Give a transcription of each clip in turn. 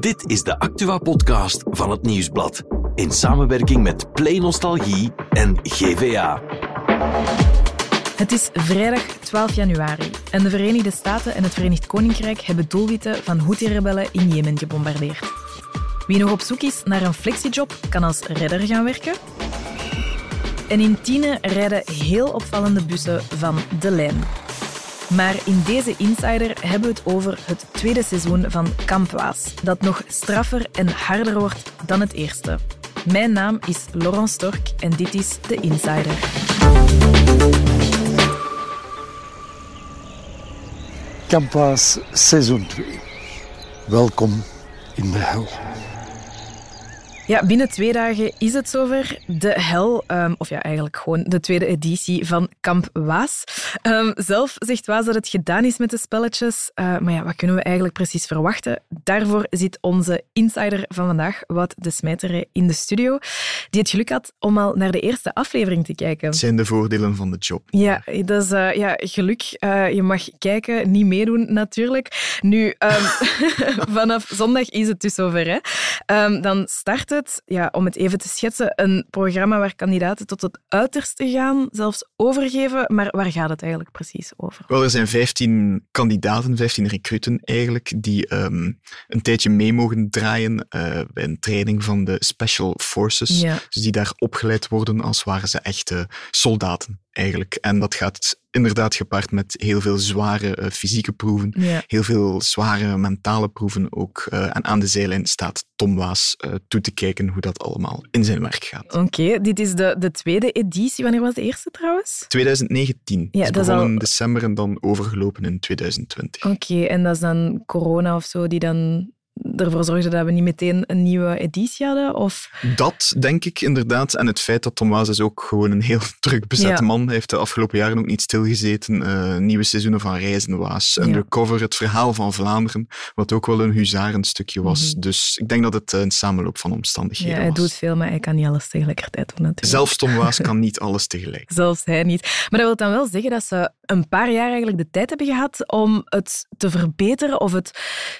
Dit is de Actua-podcast van het Nieuwsblad. In samenwerking met Play Nostalgie en GVA. Het is vrijdag 12 januari en de Verenigde Staten en het Verenigd Koninkrijk hebben doelwitten van Houthi-rebellen in Jemen gebombardeerd. Wie nog op zoek is naar een flexiejob, kan als redder gaan werken. En in Tiene rijden heel opvallende bussen van De Lijn. Maar in deze Insider hebben we het over het tweede seizoen van Kamp Waas, dat nog straffer en harder wordt dan het eerste. Mijn naam is Laurent Stork en dit is de Insider. Kamp Waas seizoen 2. Welkom in de hel. Ja, binnen twee dagen is het zover. De hel, um, of ja, eigenlijk gewoon de tweede editie van Kamp Waas. Um, zelf zegt Waas dat het gedaan is met de spelletjes. Uh, maar ja, wat kunnen we eigenlijk precies verwachten? Daarvoor zit onze insider van vandaag, Wout de Smijter, in de studio. Die het geluk had om al naar de eerste aflevering te kijken. Het zijn de voordelen van de job. Ja, dat is uh, ja, geluk. Uh, je mag kijken, niet meedoen natuurlijk. Nu, um, vanaf zondag is het dus zover. Hè? dan start het, ja, om het even te schetsen, een programma waar kandidaten tot het uiterste gaan, zelfs overgeven. Maar waar gaat het eigenlijk precies over? Wel, er zijn 15 kandidaten, 15 recruten eigenlijk, die um, een tijdje mee mogen draaien uh, bij een training van de Special Forces. Ja. Dus die daar opgeleid worden als waren ze echte soldaten eigenlijk. En dat gaat inderdaad gepaard met heel veel zware uh, fysieke proeven, ja. heel veel zware mentale proeven ook. Uh, en aan de zijlijn staat Tom Waas uh, toe te kijken hoe dat allemaal in zijn werk gaat. Oké, okay, dit is de, de tweede editie. Wanneer was de eerste trouwens? 2019. Ja, is dat is begonnen al... in december en dan overgelopen in 2020. Oké, okay, en dat is dan corona of zo die dan ervoor zorgde dat we niet meteen een nieuwe editie hadden? Of? Dat denk ik inderdaad. En het feit dat Tom Waas is ook gewoon een heel druk bezet Ja. man. Hij heeft de afgelopen jaren ook niet stilgezeten. Uh, nieuwe seizoenen van Reizen Waas, Undercover, het verhaal van Vlaanderen, wat ook wel een huzarenstukje was. Mhm. Dus ik denk dat het een samenloop van omstandigheden Ja, hij was. doet veel, maar hij kan niet alles tegelijkertijd doen natuurlijk. Zelfs Tom Waas kan niet alles tegelijk. Zelfs hij niet. Maar dat wil dan wel zeggen dat ze een paar jaar eigenlijk de tijd hebben gehad om het te verbeteren of het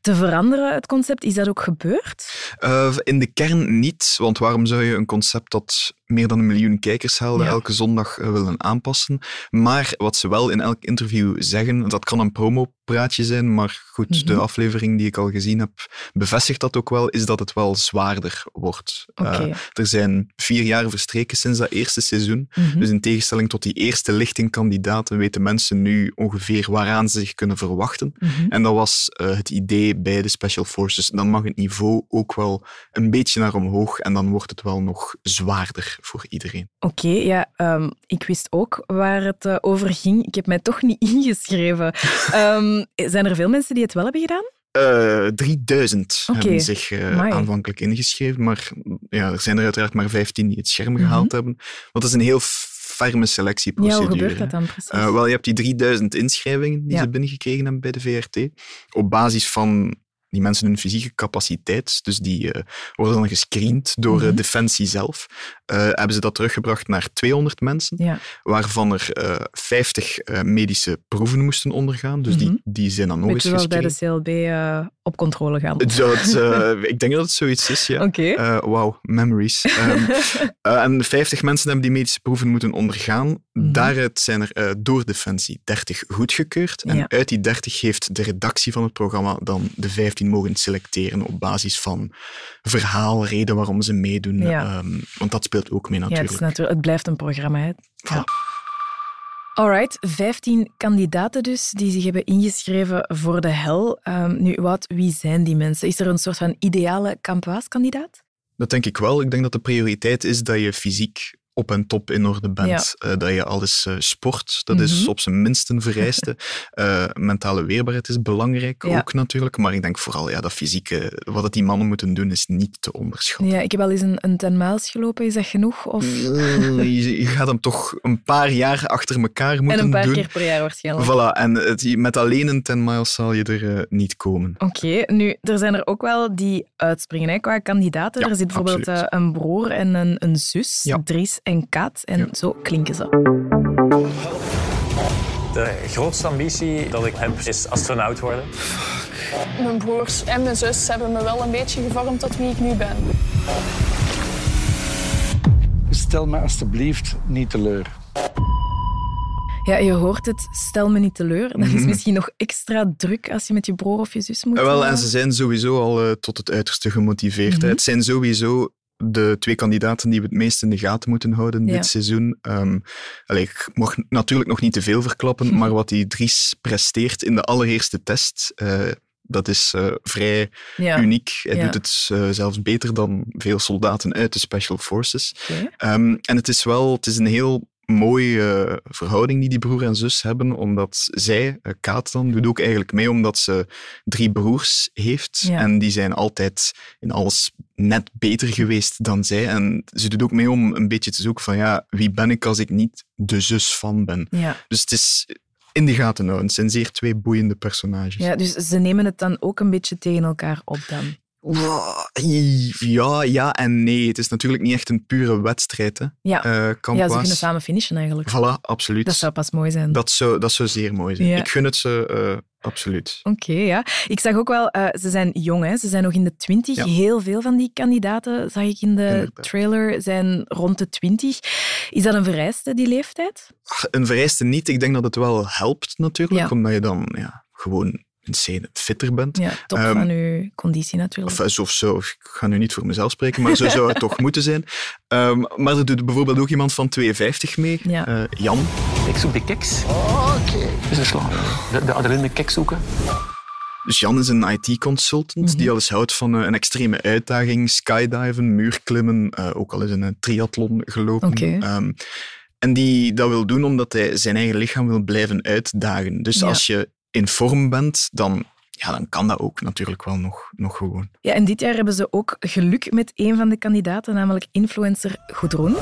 te veranderen, het concept. Is dat ook gebeurd? Uh, in de kern niet, want waarom zou je een concept dat meer dan een miljoen kijkers haalde Ja. elke zondag uh, willen aanpassen? Maar wat ze wel in elk interview zeggen, dat kan een promopraatje zijn, maar goed, Mhm. de aflevering die ik al gezien heb bevestigt dat ook wel, is dat het wel zwaarder wordt. Uh, er zijn vier jaar verstreken sinds dat eerste seizoen, Mhm. dus in tegenstelling tot die eerste lichting kandidaten weten mensen nu ongeveer waaraan ze zich kunnen verwachten. Mhm. En dat was uh, het idee bij de Special Forces. Dan mag het niveau ook wel een beetje naar omhoog en dan wordt het wel nog zwaarder voor iedereen. Oké, ja, um, ik wist ook waar het uh, over ging. Ik heb mij toch niet ingeschreven. um, zijn er veel mensen die het wel hebben gedaan? Uh, 3000 Oké. hebben zich uh, Amai. aanvankelijk ingeschreven, maar ja, er zijn er uiteraard maar 15 die het scherm Mhm. gehaald hebben. Want dat is een heel ferme Ja, selectieprocedure. hoe gebeurt dat dan precies? Uh, wel, je hebt die 3000 inschrijvingen die Ja. ze binnengekregen hebben bij de VRT. Op basis van die mensen hun fysieke capaciteit, dus die uh, worden dan gescreend door uh, Mhm. Defensie zelf, uh, hebben ze dat teruggebracht naar 200 mensen, ja. waarvan er uh, 50 uh, medische proeven moesten ondergaan. Dus Mhm. die, die zijn dan nog Beetje eens zoals bij de gescreend. CLB op controle gaan. Het, uh, ik denk dat het zoiets is, ja. Oké. Uh, Wauw, memories. Um, uh, en 50 mensen hebben die medische proeven moeten ondergaan. Mhm. Daaruit zijn er door Defensie 30 goedgekeurd. En Ja. uit die 30 heeft de redactie van het programma dan de 15 mogen selecteren op basis van verhaal, reden waarom ze meedoen. Ja. Um, want dat speelt ook mee Ja, natuurlijk. het, is natuurlijk het blijft een programma. Hè. Voilà. Alright, 15 kandidaten dus die zich hebben ingeschreven voor de hel. Um, nu, wat, wie zijn die mensen? Is er een soort van ideale kandidaat? Dat denk ik wel. Ik denk dat de prioriteit is dat je fysiek op en top in orde bent. Ja. Uh, dat je alles uh, sport, dat Mhm. is op zijn minst een vereiste. uh, mentale weerbaarheid is belangrijk Ja. ook natuurlijk, maar ik denk vooral ja, dat fysieke, wat dat die mannen moeten doen, is niet te onderschatten. Ja, ik heb al eens een, een 10 miles gelopen, is dat genoeg? Of... je, je, gaat hem toch een paar jaar achter elkaar moeten en een paar doen. keer per jaar waarschijnlijk. Voilà, en het, met alleen een 10 miles zal je er niet komen. Oké, okay, nu, er zijn er ook wel die uitspringen hè, qua kandidaten. Ja, er zit bijvoorbeeld een broer en een, een zus. Dries en Kaat, en Ja. zo klinken ze. De grootste ambitie dat ik heb is astronaut worden. Mijn broers en mijn zus hebben me wel een beetje gevormd tot wie ik nu ben. Stel me alstublieft niet teleur. Ja, je hoort het, stel me niet teleur. Dat is misschien nog extra druk als je met je broer of je zus moet. Eh, Wel, en ze zijn sowieso al eh, tot het uiterste gemotiveerd. hè. Mhm. Het zijn sowieso de twee kandidaten die we het meest in de gaten moeten houden Ja. dit seizoen. Ehm allee, ik mag natuurlijk nog niet te veel verklappen, maar wat die Dries presteert in de allereerste test, eh, dat is eh, vrij ja. uniek. Hij Ja. doet het eh, zelfs beter dan veel soldaten uit de Special Forces. Ehm, en het is wel het is een heel mooie verhouding die die broer en zus hebben, omdat zij, Kaat dan, doet ook eigenlijk mee omdat ze drie broers heeft. Ja. En die zijn altijd in alles net beter geweest dan zij. En ze doet ook mee om een beetje te zoeken van, ja, wie ben ik als ik niet de zus van ben? Ja. Dus het is in de gaten houden. Het zijn zeer twee boeiende personages. ja, dus ze nemen het dan ook een beetje tegen elkaar op dan. Ja, ja en nee. Het is natuurlijk niet echt een pure wedstrijd, hè. Ja, eh, ja ze kunnen samen finishen eigenlijk. Voilà, absoluut. Dat zou pas mooi zijn. Dat zou, dat zou zeer mooi zijn. Ja. Ik gun het ze eh, absoluut. Oké, ja. Ik zag ook wel, eh, ze zijn jong, hè. ze zijn nog in de twintig. Ja. Heel veel van die kandidaten, zag ik in de Inderdaad. trailer, zijn rond de twintig. Is dat een vereiste, die leeftijd? Ach, Een vereiste niet. Ik denk dat het wel helpt natuurlijk, omdat je dan ja, gewoon insane fitter bent. Ja, top Ehm, van uw conditie natuurlijk. Of eh, zo, of zo. Ik ga nu niet voor mezelf spreken, maar zo zou het toch moeten zijn. Ehm, maar er doet bijvoorbeeld ook iemand van 52 mee, Ja. eh, Jan. Ik zoek de keks. Oké. Dus de slag. De, de adrenaline keks zoeken. Dus Jan is een IT-consultant Mhm. die al eens houdt van eh, een extreme uitdaging, skydiven, muurklimmen, eh, ook al eens in een triathlon gelopen. Oké. Ehm, en die dat wil doen omdat hij zijn eigen lichaam wil blijven uitdagen. Dus Ja. als je in vorm bent, dan, ja, dan kan dat ook natuurlijk wel nog, nog gewoon. Ja, en dit jaar hebben ze ook geluk met een van de kandidaten, namelijk influencer Gudrun.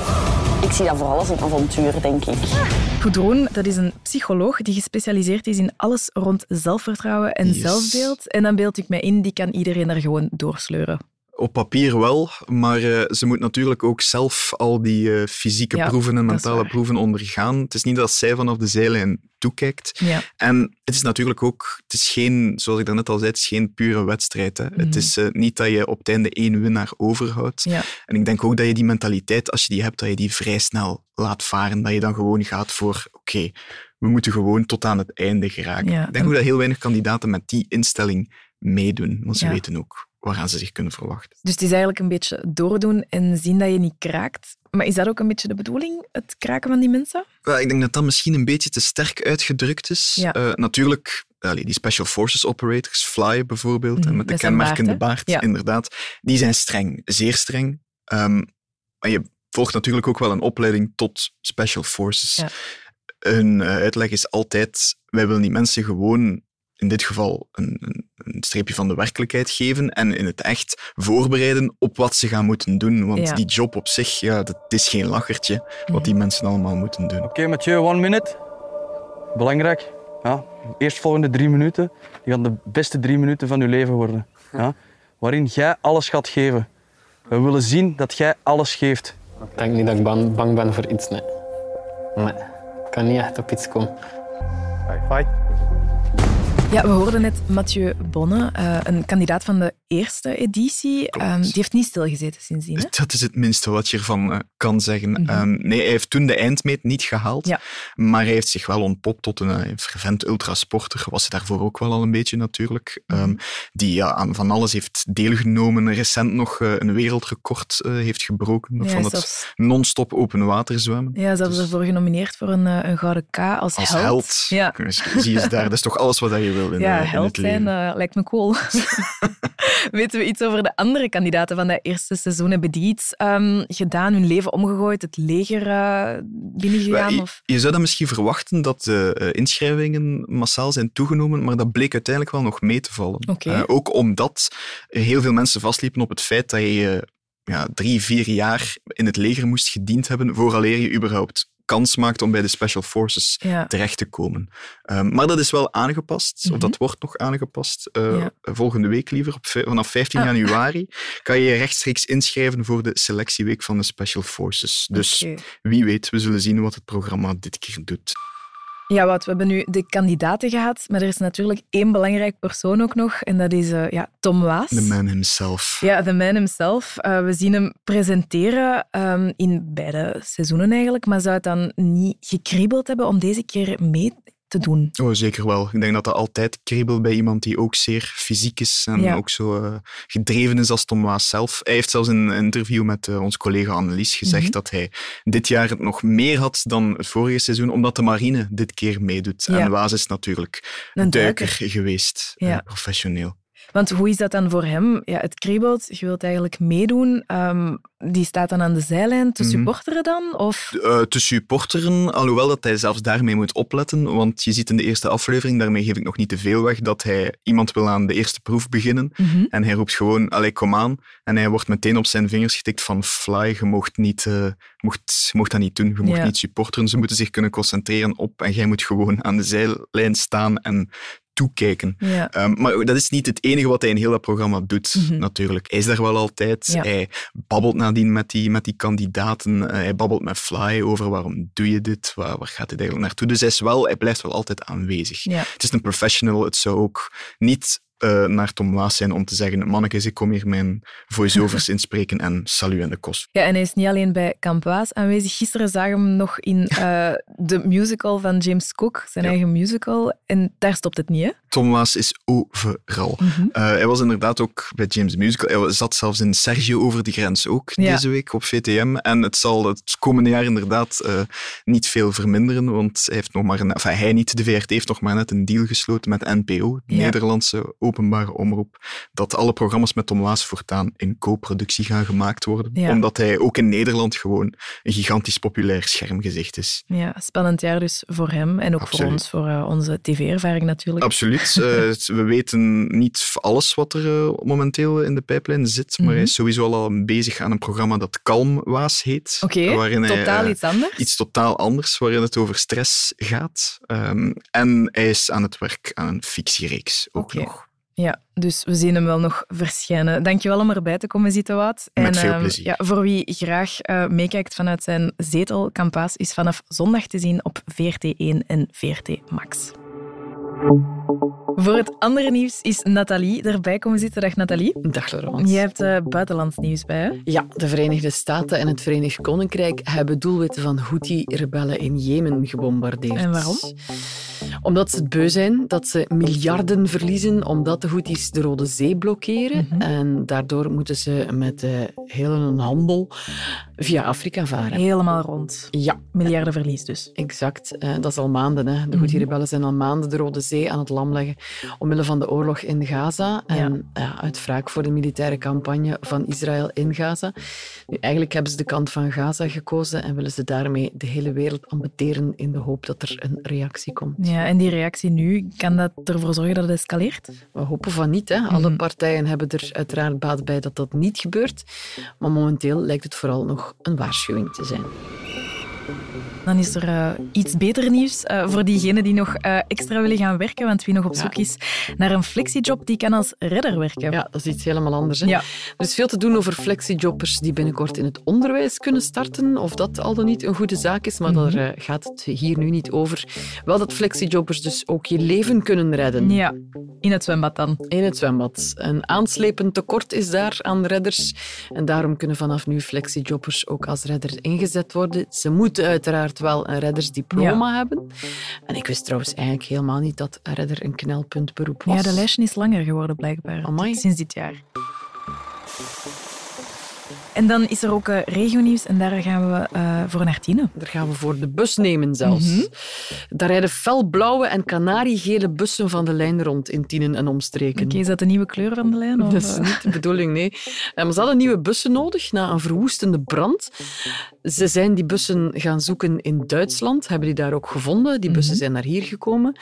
Ik zie dat vooral als een avontuur, denk ik. Gudrun, dat is een psycholoog die gespecialiseerd is in alles rond zelfvertrouwen en Yes. zelfbeeld. En dan beeld ik mij in, die kan iedereen daar gewoon doorsleuren. Op papier wel, maar eh, ze moet natuurlijk ook zelf al die eh, fysieke Ja, proeven en mentale proeven ondergaan. Het is niet dat zij vanaf de zijlijn toekijkt. Ja. En het is natuurlijk ook, het is geen, zoals ik daarnet al zei, het is geen pure wedstrijd. Hè. Het is eh, niet dat je op het einde één winnaar overhoudt. Mhm. Ja. En ik denk ook dat je die mentaliteit, als je die hebt, dat je die vrij snel laat varen. Dat je dan gewoon gaat voor, oké, we moeten gewoon tot aan het einde geraken. Ik denk en- ook dat heel weinig kandidaten met die instelling meedoen, want ze weten ook waaraan ze zich kunnen verwachten. Dus het is eigenlijk een beetje doordoen en zien dat je niet kraakt. Maar is dat ook een beetje de bedoeling, het kraken van die mensen? Wel, ik denk dat dat misschien een beetje te sterk uitgedrukt is. Ja. Eh, natuurlijk, die Special Forces Operators, Fly bijvoorbeeld, Mhm, en met de met zijn kenmerkende baard, baard? Ja. inderdaad, die zijn streng, zeer streng. Ehm, maar je volgt natuurlijk ook wel een opleiding tot Special Forces. Ja. Hun eh, uitleg is altijd, wij willen die mensen gewoon in dit geval een, een, een streepje van de werkelijkheid geven en in het echt voorbereiden op wat ze gaan moeten doen. Want Ja. die job op zich, ja, dat is geen lachertje wat die mensen allemaal moeten doen. Oké, Mathieu, one minute. Belangrijk. Ja, eerstvolgende drie minuten, die gaan de beste drie minuten van je leven worden. Ja, waarin jij alles gaat geven. We willen zien dat jij alles geeft. Ik denk niet dat ik bang, bang ben voor iets, nee. Nee, ik kan niet echt op iets komen. Fight. Ja, we hoorden net Mathieu Bonne, eh, een kandidaat van de eerste editie. Ehm, die heeft niet stilgezeten sindsdien. Hè? Dat is het minste wat je ervan eh, kan zeggen. Mhm. Ehm, nee, hij heeft toen de eindmeet niet gehaald, Ja. maar hij heeft zich wel ontpopt tot een eh, fervent ultrasporter. Was hij daarvoor ook wel al een beetje natuurlijk. Mhm. Ehm, die ja, aan van alles heeft deelgenomen. Recent nog een wereldrecord heeft gebroken Ja, van het zelfs- non-stop open water zwemmen. Ja, zelfs Dus ervoor genomineerd voor een, een Gouden K als, als held. held. Ja, Zie eens daar, dat is toch alles wat je wil in, ja in held het leven. zijn eh, lijkt me cool. Weten we iets over de andere kandidaten van dat eerste seizoen? Hebben die iets ehm, gedaan, hun leven omgegooid, het leger eh binnengegaan? Of... Je, je zou dan misschien verwachten dat de inschrijvingen massaal zijn toegenomen, maar dat bleek uiteindelijk wel nog mee te vallen. Ook omdat heel veel mensen vastliepen op het feit dat je ja, drie, vier jaar in het leger moest gediend hebben vooraleer je überhaupt kans maakt om bij de Special Forces Ja. terecht te komen. Ehm, maar dat is wel aangepast, Mhm. of dat wordt nog aangepast. eh, Ja. Volgende week liever, op, vanaf 15 Ah. januari, kan je je rechtstreeks inschrijven voor de selectieweek van de Special Forces. Dus wie weet, we zullen zien wat het programma dit keer doet. Ja, wat we hebben nu de kandidaten gehad, maar er is natuurlijk één belangrijk persoon ook nog, en dat is uh, ja, Tom Waas. The man himself. Ja, the man himself. Uh, we zien hem presenteren um, in beide seizoenen eigenlijk, maar zou het dan niet gekriebeld hebben om deze keer mee te doen? Oh, zeker wel. Ik denk dat dat altijd kriebelt bij iemand die ook zeer fysiek is en Ja. ook zo eh, gedreven is als Tom Waas zelf. Hij heeft zelfs in een interview met eh, onze collega Annelies gezegd Mhm. dat hij dit jaar het nog meer had dan het vorige seizoen, omdat de marine dit keer meedoet. Ja. En Waas is natuurlijk Een duiker, duiker. geweest, Ja. eh, professioneel. Want hoe is dat dan voor hem? Ja, het kriebelt, je wilt eigenlijk meedoen. Ehm, die staat dan aan de zijlijn te Mhm. supporteren dan? Of... Eh, te supporteren, alhoewel dat hij zelfs daarmee moet opletten, want je ziet in de eerste aflevering, daarmee geef ik nog niet te veel weg, dat hij iemand wil aan de eerste proef beginnen Mhm. en hij roept gewoon, allee, kom aan. En hij wordt meteen op zijn vingers getikt van fly, je mocht, niet, eh, mocht, mocht dat niet doen, je mocht Ja. niet supporteren. Ze moeten zich kunnen concentreren op en jij moet gewoon aan de zijlijn staan en toekijken. Ja. Ehm, maar dat is niet het enige wat hij in heel dat programma doet, Mhm. natuurlijk. Hij is daar wel altijd. Ja. Hij babbelt nadien met die, met die kandidaten. Eh, hij babbelt met Fly over waarom doe je dit, waar, waar gaat dit eigenlijk naartoe. Dus hij, is wel, hij blijft wel altijd aanwezig. Ja. Het is een professional. Het zou ook niet eh, naar Tom Waas zijn om te zeggen mannetjes, ik kom hier mijn voice-overs inspreken en salu en de kost. Ja, en hij is niet alleen bij Camp Waas aanwezig. Gisteren zagen we hem nog in eh, de musical van James Cook, zijn Ja. eigen musical. En daar stopt het niet, hè? Tom Waas is overal. Mhm. Eh, hij was inderdaad ook bij James Musical. Hij zat zelfs in Sergio over de grens ook Ja. deze week op VTM. En het zal het komende jaar inderdaad niet veel verminderen, want hij, heeft nog maar een, enfin, hij niet, de VRT heeft nog maar net een deal gesloten met NPO, Ja. Nederlandse openbare omroep, dat alle programma's met Tom Waas voortaan in co-productie gaan gemaakt worden. Ja. Omdat hij ook in Nederland gewoon een gigantisch populair schermgezicht is. Ja, spannend jaar dus voor hem en ook voor ons, voor eh, onze tv-ervaring natuurlijk. Absoluut. Eh, we weten niet alles wat er eh, momenteel in de pijplijn zit, maar Mhm. hij is sowieso al bezig aan een programma dat Kalmwaas heet. Oké, waarin hij, totaal eh, iets anders. Iets totaal anders, waarin het over stress gaat. Ehm, en hij is aan het werk aan een fictiereeks ook nog. Ja, dus we zien hem wel nog verschijnen. Dankjewel om erbij te komen zitten, Wout. Met en, veel ehm, plezier. Ja, voor wie graag eh, meekijkt vanuit zijn zetel, Campaas is vanaf zondag te zien op VRT1 en VRT Max. Voor het andere nieuws is Nathalie erbij komen zitten. Dag Nathalie. Dag Laurence. Jij hebt eh, buitenlands nieuws bij, hè? Ja, de Verenigde Staten en het Verenigd Koninkrijk hebben doelwitten van Houthi-rebellen in Jemen gebombardeerd. En waarom? Omdat ze het beu zijn dat ze miljarden verliezen omdat de Houthis de Rode Zee blokkeren. Mhm. En daardoor moeten ze met de hele handel via Afrika varen. Helemaal rond. Ja, Miljardenverlies dus. exact. Eh, dat is al maanden. Hè. De Mhm. Houthi-rebellen zijn al maanden de Rode Zee aan het lam leggen omwille van de oorlog in Gaza. En ja. uit wraak voor de militaire campagne van Israël in Gaza. Nu, eigenlijk hebben ze de kant van Gaza gekozen en willen ze daarmee de hele wereld ambeteren in de hoop dat er een reactie komt. Ja, en die reactie nu, kan dat ervoor zorgen dat het escaleert? We hopen van niet. Hè. Alle Mhm. partijen hebben er uiteraard baat bij dat dat niet gebeurt. Maar momenteel lijkt het vooral nog een waarschuwing te zijn. Dan is er eh, iets beter nieuws eh, voor diegenen die nog eh, extra willen gaan werken. Want wie nog op Ja. zoek is naar een flexiejob, die kan als redder werken. Ja, dat is iets helemaal anders. Hè. Ja. Er is veel te doen over flexiejobbers die binnenkort in het onderwijs kunnen starten. Of dat al dan niet een goede zaak is, maar Mhm. daar eh, gaat het hier nu niet over. Wel dat flexiejobbers dus ook je leven kunnen redden. Ja, in het zwembad dan. In het zwembad. Een aanslepend tekort is daar aan redders. En daarom kunnen vanaf nu flexiejobbers ook als redder ingezet worden. Ze moeten uiteraard wel een reddersdiploma hebben. En ik wist trouwens eigenlijk helemaal niet dat redder een knelpuntberoep was. Ja, de lijstje is langer geworden blijkbaar. Amai. Sinds dit jaar. En dan is er ook eh regionieuws en daar gaan we eh, voor naar Tine. Daar gaan we voor de bus nemen zelfs. Mhm. Daar rijden felblauwe en kanariegele bussen van de lijn rond in Tienen en omstreken. Oké, is dat de nieuwe kleur van de lijn? Of, Dat is eh? niet de bedoeling, nee. Maar ze hadden nieuwe bussen nodig na een verwoestende brand. Ze zijn die bussen gaan zoeken in Duitsland, hebben die daar ook gevonden. Die bussen Mhm. zijn naar hier gekomen.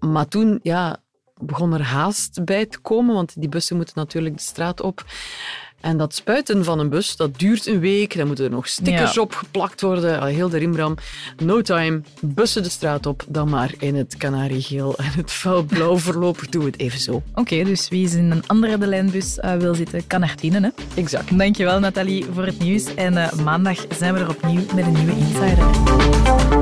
Maar toen ja, begon er haast bij te komen, want die bussen moeten natuurlijk de straat op. En dat spuiten van een bus, dat duurt een week. Dan moeten er nog stickers Ja. op geplakt worden. Al heel de rimbram. No time. Bussen de straat op. Dan maar in het kanariegeel en het felblauw. Voorlopig doen we het even zo. Oké, dus wie is in een andere de lijnbus eh, wil zitten, kan Tine. Hè? Exact. Dankjewel Nathalie voor het nieuws. En eh, maandag zijn we er opnieuw met een nieuwe Insider.